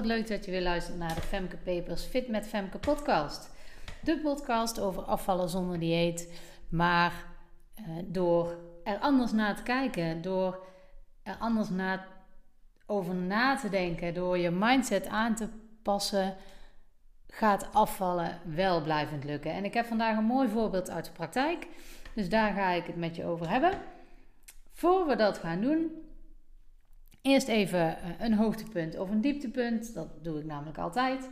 Wat leuk dat je weer luistert naar de Femke Papers Fit met Femke podcast. De podcast over afvallen zonder dieet, maar uh, door er anders naar te kijken, door er anders naar, over na te denken, door je mindset aan te passen, gaat afvallen wel blijvend lukken. En ik heb vandaag een mooi voorbeeld uit de praktijk, dus daar ga ik het met je over hebben. Voor we dat gaan doen, Eerst even eh, een hoogtepunt of een dieptepunt. Dat doe ik namelijk altijd.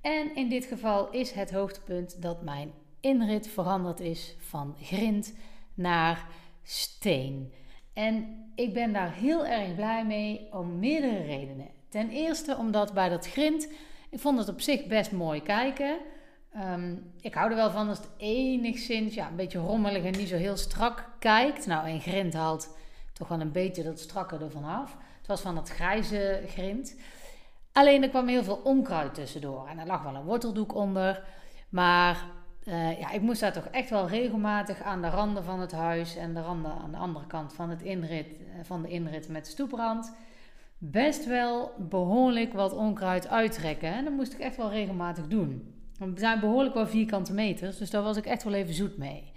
En in dit geval is het hoogtepunt dat mijn inrit veranderd is van grind naar steen. En ik ben daar heel erg blij mee om meerdere redenen. Ten eerste omdat bij dat grind, ik vond het op zich best mooi kijken. Um, ik hou er wel van als het enigszins ja, een beetje rommelig en niet zo heel strak kijkt. Nou, en grind haalt toch wel een beetje dat strakke ervan af. Het was van het grijze grind. Alleen er kwam heel veel onkruid tussendoor. En er lag wel een worteldoek onder. Maar uh, ja, ik moest daar toch echt wel regelmatig aan de randen van het huis en de randen aan de andere kant van, het inrit, eh, van de inrit met stoeprand best wel behoorlijk wat onkruid uittrekken. En dat moest ik echt wel regelmatig doen. Het zijn behoorlijk wel vierkante meters, dus daar was ik echt wel even zoet mee.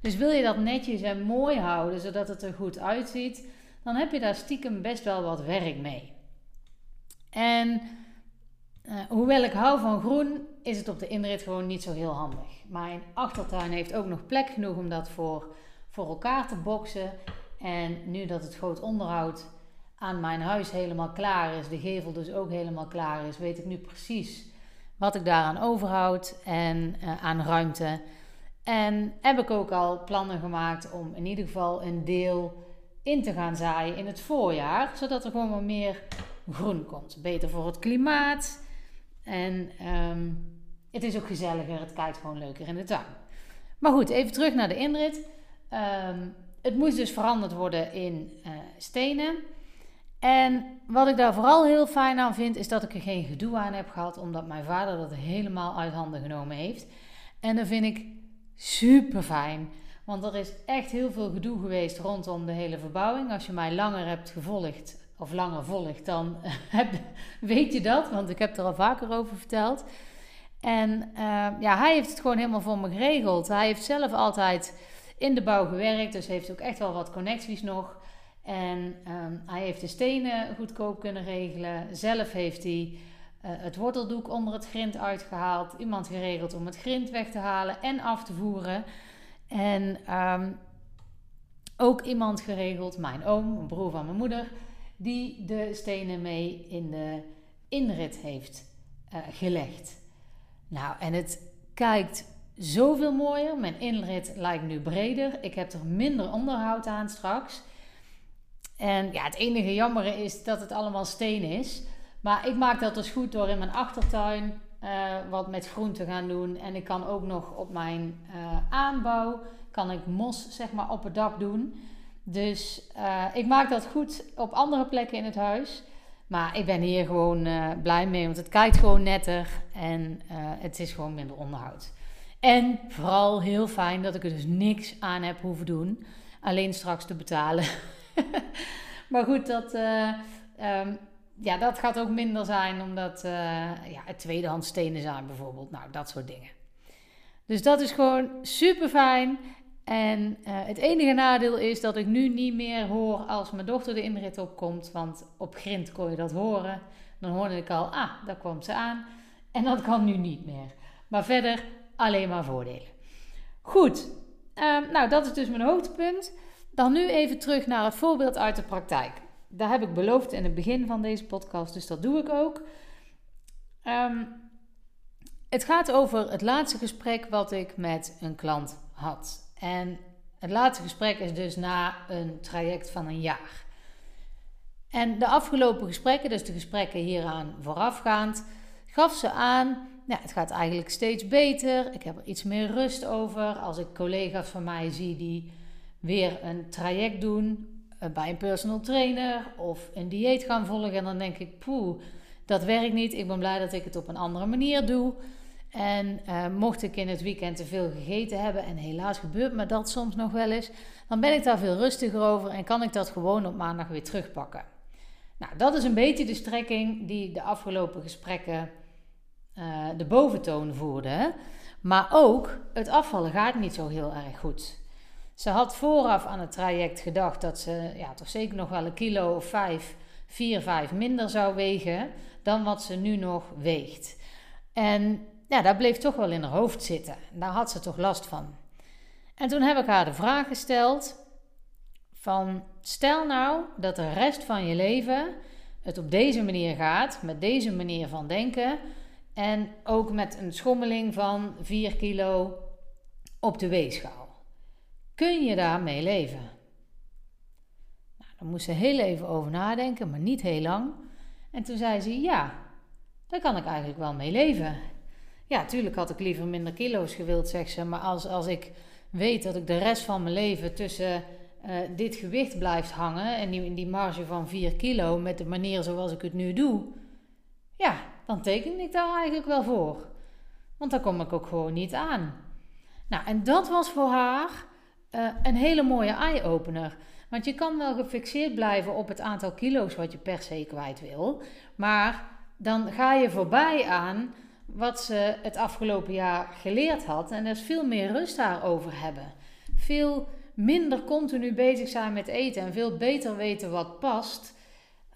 Dus wil je dat netjes en mooi houden, zodat het er goed uitziet, dan heb je daar stiekem best wel wat werk mee. En uh, hoewel ik hou van groen, is het op de inrit gewoon niet zo heel handig. Mijn achtertuin heeft ook nog plek genoeg om dat voor, voor elkaar te boksen. En nu dat het groot onderhoud aan mijn huis helemaal klaar is, de gevel dus ook helemaal klaar is, weet ik nu precies wat ik daaraan overhoud en uh, aan ruimte. En heb ik ook al plannen gemaakt om in ieder geval een deel in te gaan zaaien in het voorjaar, zodat er gewoon wat meer groen komt. Beter voor het klimaat en um, het is ook gezelliger, het kijkt gewoon leuker in de tuin. Maar goed, even terug naar de inrit. Um, het moest dus veranderd worden in uh, stenen. En wat ik daar vooral heel fijn aan vind, is dat ik er geen gedoe aan heb gehad, omdat mijn vader dat helemaal uit handen genomen heeft. En dat vind ik super fijn. Want er is echt heel veel gedoe geweest rondom de hele verbouwing. Als je mij langer hebt gevolgd, of langer volgt, dan weet je dat. Want ik heb er al vaker over verteld. En uh, ja, hij heeft het gewoon helemaal voor me geregeld. Hij heeft zelf altijd in de bouw gewerkt, dus heeft ook echt wel wat connecties nog. En um, hij heeft de stenen goedkoop kunnen regelen. Zelf heeft hij uh, het worteldoek onder het grind uitgehaald. Iemand geregeld om het grind weg te halen en af te voeren. En um, ook iemand geregeld, mijn oom, een broer van mijn moeder, die de stenen mee in de inrit heeft uh, gelegd. Nou, en het kijkt zoveel mooier. Mijn inrit lijkt nu breder. Ik heb er minder onderhoud aan straks. En ja, het enige jammer is dat het allemaal steen is. Maar ik maak dat dus goed door in mijn achtertuin uh, wat met groen te gaan doen. En ik kan ook nog op mijn uh, aanbouw, kan ik mos zeg maar op het dak doen. Dus uh, ik maak dat goed op andere plekken in het huis. Maar ik ben hier gewoon blij mee, want het kijkt gewoon netter en het is gewoon minder onderhoud. En vooral heel fijn dat ik er dus niks aan heb hoeven doen. Alleen straks te betalen. maar goed, dat, um, ja, dat gaat ook minder zijn omdat uh, ja, het tweedehands stenen zijn bijvoorbeeld. Nou, dat soort dingen. Dus dat is gewoon super fijn. En uh, het enige nadeel is dat ik nu niet meer hoor als mijn dochter de inrit opkomt. Want op grind kon je dat horen. Dan hoorde ik al, ah, daar komt ze aan. En dat kan nu niet meer. Maar verder alleen maar voordelen. Goed, uh, nou dat is dus mijn hoogtepunt. Dan nu even terug naar het voorbeeld uit de praktijk. Daar heb ik beloofd in het begin van deze podcast, dus dat doe ik ook. Um, het gaat over het laatste gesprek wat ik met een klant had. En het laatste gesprek is dus na een traject van een jaar. En de afgelopen gesprekken, dus de gesprekken hieraan voorafgaand, gaf ze aan: ja, het gaat eigenlijk steeds beter. Ik heb er iets meer rust over. Als ik collega's van mij zie die weer een traject doen, bij een personal trainer of een dieet gaan volgen. En dan denk ik, poeh, dat werkt niet. Ik ben blij dat ik het op een andere manier doe. En uh, mocht ik in het weekend te veel gegeten hebben, en helaas gebeurt me dat soms nog wel eens, dan ben ik daar veel rustiger over en kan ik dat gewoon op maandag weer terugpakken. Nou, dat is een beetje de strekking die de afgelopen gesprekken uh, de boventoon voerde. Maar ook het afvallen gaat niet zo heel erg goed. Ze had vooraf aan het traject gedacht dat ze ja, toch zeker nog wel een kilo of vijf, vier, vijf minder zou wegen dan wat ze nu nog weegt. En ja, dat bleef toch wel in haar hoofd zitten. Daar had ze toch last van. En toen heb ik haar de vraag gesteld van stel nou dat de rest van je leven het op deze manier gaat, met deze manier van denken en ook met een schommeling van 4 kilo op de weegschaal. Kun je daarmee leven? Nou, daar moest ze heel even over nadenken, maar niet heel lang. En toen zei ze: Ja, daar kan ik eigenlijk wel mee leven. Ja, tuurlijk had ik liever minder kilo's gewild, zegt ze. Maar als, als ik weet dat ik de rest van mijn leven tussen uh, dit gewicht blijft hangen en die, die marge van 4 kilo met de manier zoals ik het nu doe, ja, dan teken ik daar eigenlijk wel voor. Want daar kom ik ook gewoon niet aan. Nou, en dat was voor haar uh, een hele mooie eye-opener. Want je kan wel gefixeerd blijven op het aantal kilo's wat je per se kwijt wil. Maar dan ga je voorbij aan wat ze het afgelopen jaar geleerd had. En is veel meer rust daarover hebben. Veel minder continu bezig zijn met eten en veel beter weten wat past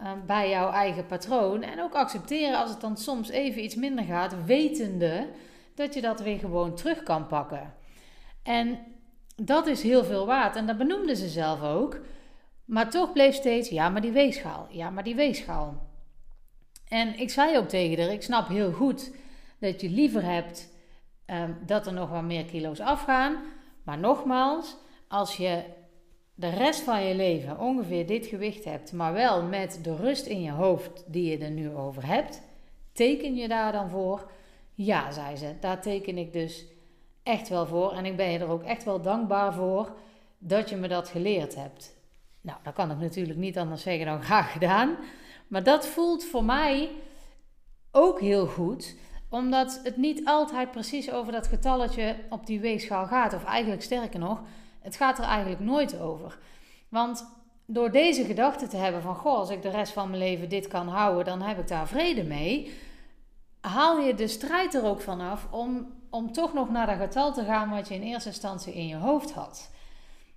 uh, bij jouw eigen patroon. En ook accepteren als het dan soms even iets minder gaat, wetende dat je dat weer gewoon terug kan pakken. En dat is heel veel waard. En dat benoemde ze zelf ook. Maar toch bleef steeds, ja, maar die weegschaal. Ja, maar die weegschaal. En ik zei ook tegen haar, ik snap heel goed dat je liever hebt um, dat er nog wat meer kilo's afgaan. Maar nogmaals, als je de rest van je leven ongeveer dit gewicht hebt, maar wel met de rust in je hoofd die je er nu over hebt, teken je daar dan voor? Ja, zei ze, daar teken ik dus echt wel voor. En ik ben je er ook echt wel dankbaar voor dat je me dat geleerd hebt. Nou, dat kan ik natuurlijk niet anders zeggen dan graag gedaan. Maar dat voelt voor mij ook heel goed, omdat het niet altijd precies over dat getalletje op die weegschaal gaat. Of eigenlijk sterker nog, het gaat er eigenlijk nooit over. Want door deze gedachte te hebben van, goh, als ik de rest van mijn leven dit kan houden, dan heb ik daar vrede mee. Haal je de strijd er ook vanaf om, om toch nog naar dat getal te gaan wat je in eerste instantie in je hoofd had.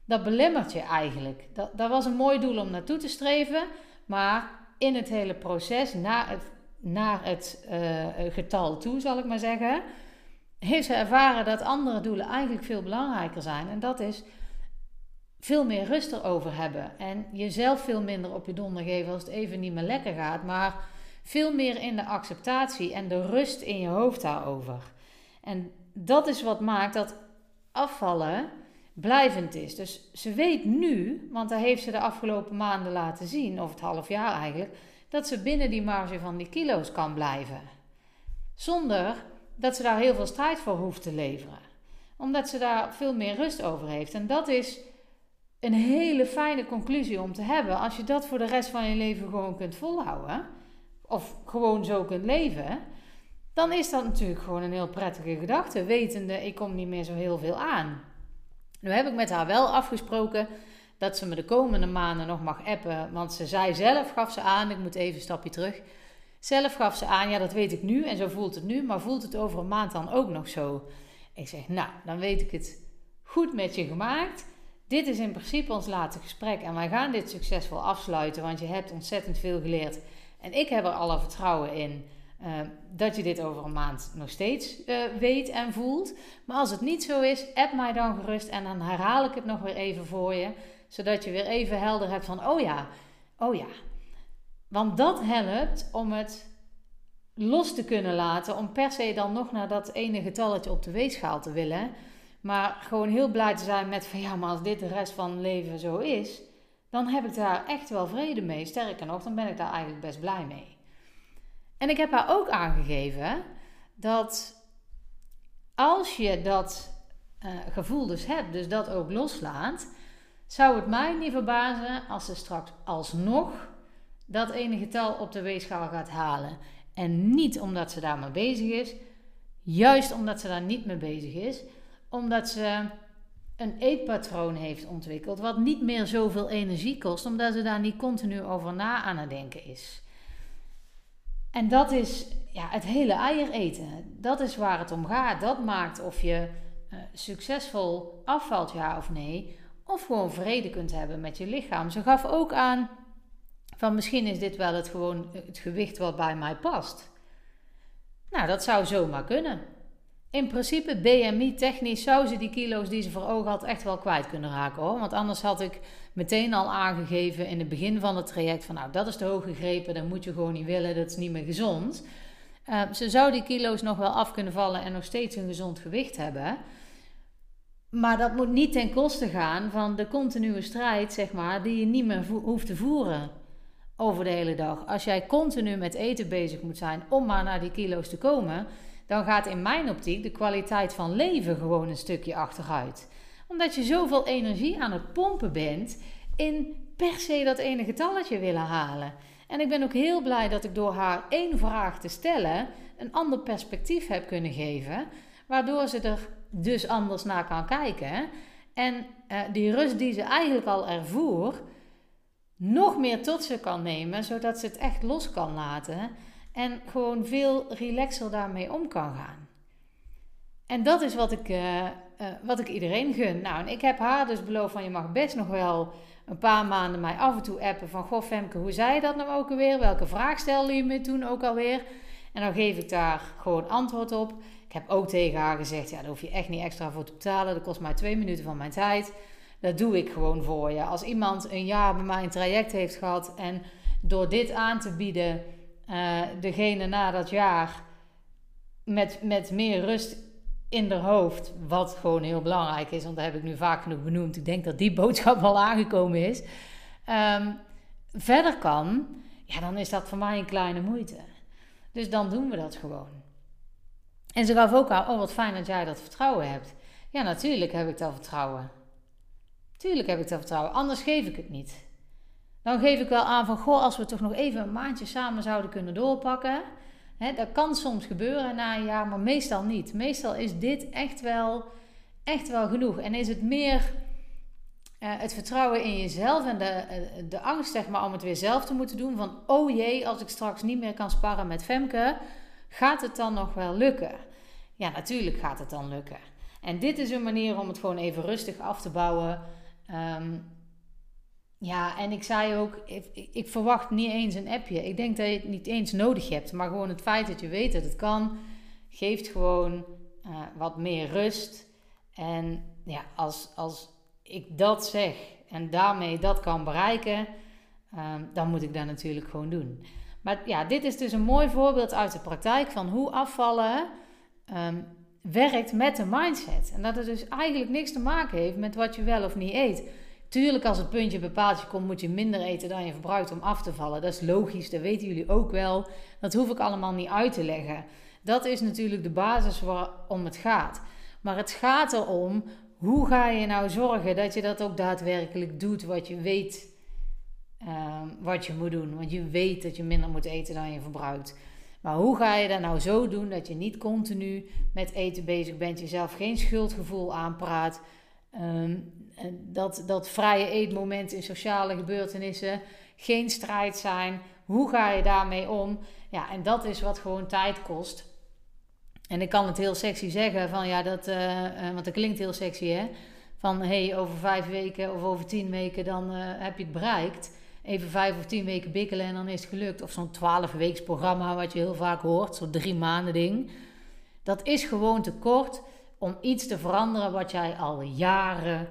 Dat belemmert je eigenlijk. Dat, dat was een mooi doel om naartoe te streven, maar in het hele proces, naar het, naar het uh, getal toe, zal ik maar zeggen, heeft ze ervaren dat andere doelen eigenlijk veel belangrijker zijn. En dat is veel meer rust erover hebben. En jezelf veel minder op je donder geven als het even niet meer lekker gaat. Maar veel meer in de acceptatie en de rust in je hoofd daarover. En dat is wat maakt dat afvallen blijvend is. Dus ze weet nu, want dat heeft ze de afgelopen maanden laten zien, of het half jaar eigenlijk, dat ze binnen die marge van die kilo's kan blijven. Zonder dat ze daar heel veel strijd voor hoeft te leveren. Omdat ze daar veel meer rust over heeft. En dat is een hele fijne conclusie om te hebben. Als je dat voor de rest van je leven gewoon kunt volhouden, of gewoon zo kunt leven, dan is dat natuurlijk gewoon een heel prettige gedachte. Wetende, ik kom niet meer zo heel veel aan. Nu heb ik met haar wel afgesproken dat ze me de komende maanden nog mag appen. Want ze zei zelf, gaf ze aan, ik moet even een stapje terug. Zelf gaf ze aan, ja dat weet ik nu en zo voelt het nu, maar voelt het over een maand dan ook nog zo? Ik zeg, nou, dan weet ik het goed met je gemaakt. Dit is in principe ons laatste gesprek en wij gaan dit succesvol afsluiten, want je hebt ontzettend veel geleerd. En ik heb er alle vertrouwen in uh, dat je dit over een maand nog steeds uh, weet en voelt. Maar als het niet zo is, app mij dan gerust en dan herhaal ik het nog weer even voor je. Zodat je weer even helder hebt van, oh ja, oh ja. Want dat helpt om het los te kunnen laten, om per se dan nog naar dat ene getalletje op de weegschaal te willen. Maar gewoon heel blij te zijn met van ja, maar als dit de rest van leven zo is, dan heb ik daar echt wel vrede mee. Sterker nog, dan ben ik daar eigenlijk best blij mee. En ik heb haar ook aangegeven dat als je dat uh, gevoel dus hebt, dus dat ook loslaat, zou het mij niet verbazen als ze straks alsnog dat ene getal op de weegschaal gaat halen. En niet omdat ze daar bezig is, juist omdat ze daar niet mee bezig is, omdat ze een eetpatroon heeft ontwikkeld wat niet meer zoveel energie kost, omdat ze daar niet continu over na aan het denken is. En dat is ja, het hele eier eten. Dat is waar het om gaat. Dat maakt of je uh, succesvol afvalt, ja of nee. Of gewoon vrede kunt hebben met je lichaam. Ze gaf ook aan van misschien is dit wel het, gewoon het gewicht wat bij mij past. Nou, dat zou zomaar kunnen. In principe, BMI-technisch zou ze die kilo's die ze voor ogen had echt wel kwijt kunnen raken hoor. Want anders had ik meteen al aangegeven in het begin van het traject van nou, dat is te hoog gegrepen, dat moet je gewoon niet willen, dat is niet meer gezond. Uh, ze zou die kilo's nog wel af kunnen vallen en nog steeds een gezond gewicht hebben. Maar dat moet niet ten koste gaan van de continue strijd, zeg maar, die je niet meer hoeft te voeren over de hele dag. Als jij continu met eten bezig moet zijn om maar naar die kilo's te komen, dan gaat in mijn optiek de kwaliteit van leven gewoon een stukje achteruit. Omdat je zoveel energie aan het pompen bent in per se dat ene getalletje willen halen. En ik ben ook heel blij dat ik door haar één vraag te stellen een ander perspectief heb kunnen geven, waardoor ze er dus anders naar kan kijken. En uh, die rust die ze eigenlijk al ervoer, nog meer tot ze kan nemen, zodat ze het echt los kan laten en gewoon veel relaxer daarmee om kan gaan. En dat is wat ik, uh, uh, wat ik iedereen gun. Nou, en ik heb haar dus beloofd van je mag best nog wel een paar maanden mij af en toe appen van goh Femke, hoe zei je dat nou ook alweer? Welke vraag stelde je me toen ook alweer? En dan geef ik daar gewoon antwoord op. Ik heb ook tegen haar gezegd, ja, daar hoef je echt niet extra voor te betalen. Dat kost mij twee minuten van mijn tijd. Dat doe ik gewoon voor je. Als iemand een jaar bij mij een traject heeft gehad en door dit aan te bieden, uh, degene na dat jaar met, met meer rust in haar hoofd, wat gewoon heel belangrijk is, want dat heb ik nu vaak genoeg benoemd. Ik denk dat die boodschap wel aangekomen is. Um, verder kan, ja, dan is dat voor mij een kleine moeite. Dus dan doen we dat gewoon. En ze gaf ook aan, oh wat fijn dat jij dat vertrouwen hebt. Ja, natuurlijk heb ik dat vertrouwen. Tuurlijk heb ik dat vertrouwen, anders geef ik het niet. Dan geef ik wel aan van, goh, als we toch nog even een maandje samen zouden kunnen doorpakken. Hè, dat kan soms gebeuren na een jaar, maar meestal niet. Meestal is dit echt wel, echt wel genoeg. En is het meer uh, het vertrouwen in jezelf en de, eh, de angst zeg maar, om het weer zelf te moeten doen. Van, oh jee, als ik straks niet meer kan sparren met Femke, gaat het dan nog wel lukken? Ja, natuurlijk gaat het dan lukken. En dit is een manier om het gewoon even rustig af te bouwen. Um, ja, en ik zei ook, ik, ik, verwacht niet eens een appje. Ik denk dat je het niet eens nodig hebt. Maar gewoon het feit dat je weet dat het kan, geeft gewoon uh, wat meer rust. En ja, als, als ik dat zeg en daarmee dat kan bereiken, um, dan moet ik dat natuurlijk gewoon doen. Maar ja, dit is dus een mooi voorbeeld uit de praktijk van hoe afvallen um, werkt met de mindset. En dat het dus eigenlijk niks te maken heeft met wat je wel of niet eet. Tuurlijk, als het puntje bepaaldje komt, moet je minder eten dan je verbruikt om af te vallen. Dat is logisch, dat weten jullie ook wel. Dat hoef ik allemaal niet uit te leggen. Dat is natuurlijk de basis waarom het gaat. Maar het gaat erom, hoe ga je nou zorgen dat je dat ook daadwerkelijk doet wat je weet uh, wat je moet doen. Want je weet dat je minder moet eten dan je verbruikt. Maar hoe ga je dat nou zo doen dat je niet continu met eten bezig bent, jezelf geen schuldgevoel aanpraat, um, dat, dat vrije eetmomenten in sociale gebeurtenissen geen strijd zijn. Hoe ga je daarmee om? Ja, en dat is wat gewoon tijd kost. En ik kan het heel sexy zeggen, van ja, dat, uh, want dat klinkt heel sexy hè. Van hey, over vijf weken of over tien weken dan heb je het bereikt. Even vijf of tien weken bikkelen en dan is het gelukt. Of zo'n twaalf weeks programma wat je heel vaak hoort, zo'n drie maanden ding. Dat is gewoon te kort om iets te veranderen wat jij al jaren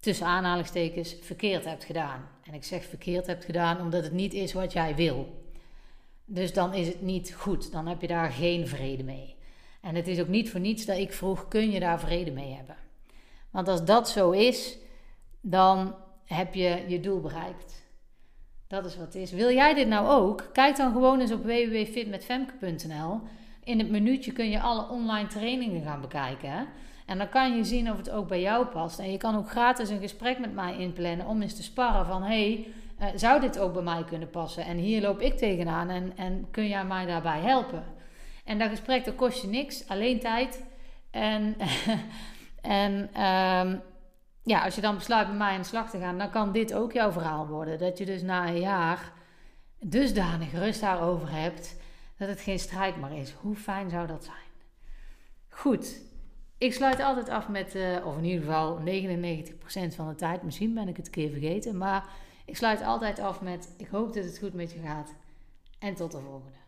tussen aanhalingstekens verkeerd hebt gedaan. En ik zeg verkeerd hebt gedaan omdat het niet is wat jij wil. Dus dan is het niet goed. Dan heb je daar geen vrede mee. En het is ook niet voor niets dat ik vroeg: kun je daar vrede mee hebben? Want als dat zo is, dan heb je je doel bereikt. Dat is wat het is. Wil jij dit nou ook? Kijk dan gewoon eens op www.fitmetfemke.nl. In het minuutje kun je alle online trainingen gaan bekijken. En dan kan je zien of het ook bij jou past. En je kan ook gratis een gesprek met mij inplannen om eens te sparren van... hey, uh, zou dit ook bij mij kunnen passen? En hier loop ik tegenaan en, en kun jij mij daarbij helpen? En dat gesprek dat kost je niks, alleen tijd. En, en um, ja, als je dan besluit bij mij aan de slag te gaan, dan kan dit ook jouw verhaal worden. Dat je dus na een jaar dusdanig rust daarover hebt dat het geen strijd meer is. Hoe fijn zou dat zijn? Goed, ik sluit altijd af met, uh, of in ieder geval 99% van de tijd, misschien ben ik het een keer vergeten, maar ik sluit altijd af met: ik hoop dat het goed met je gaat. En tot de volgende.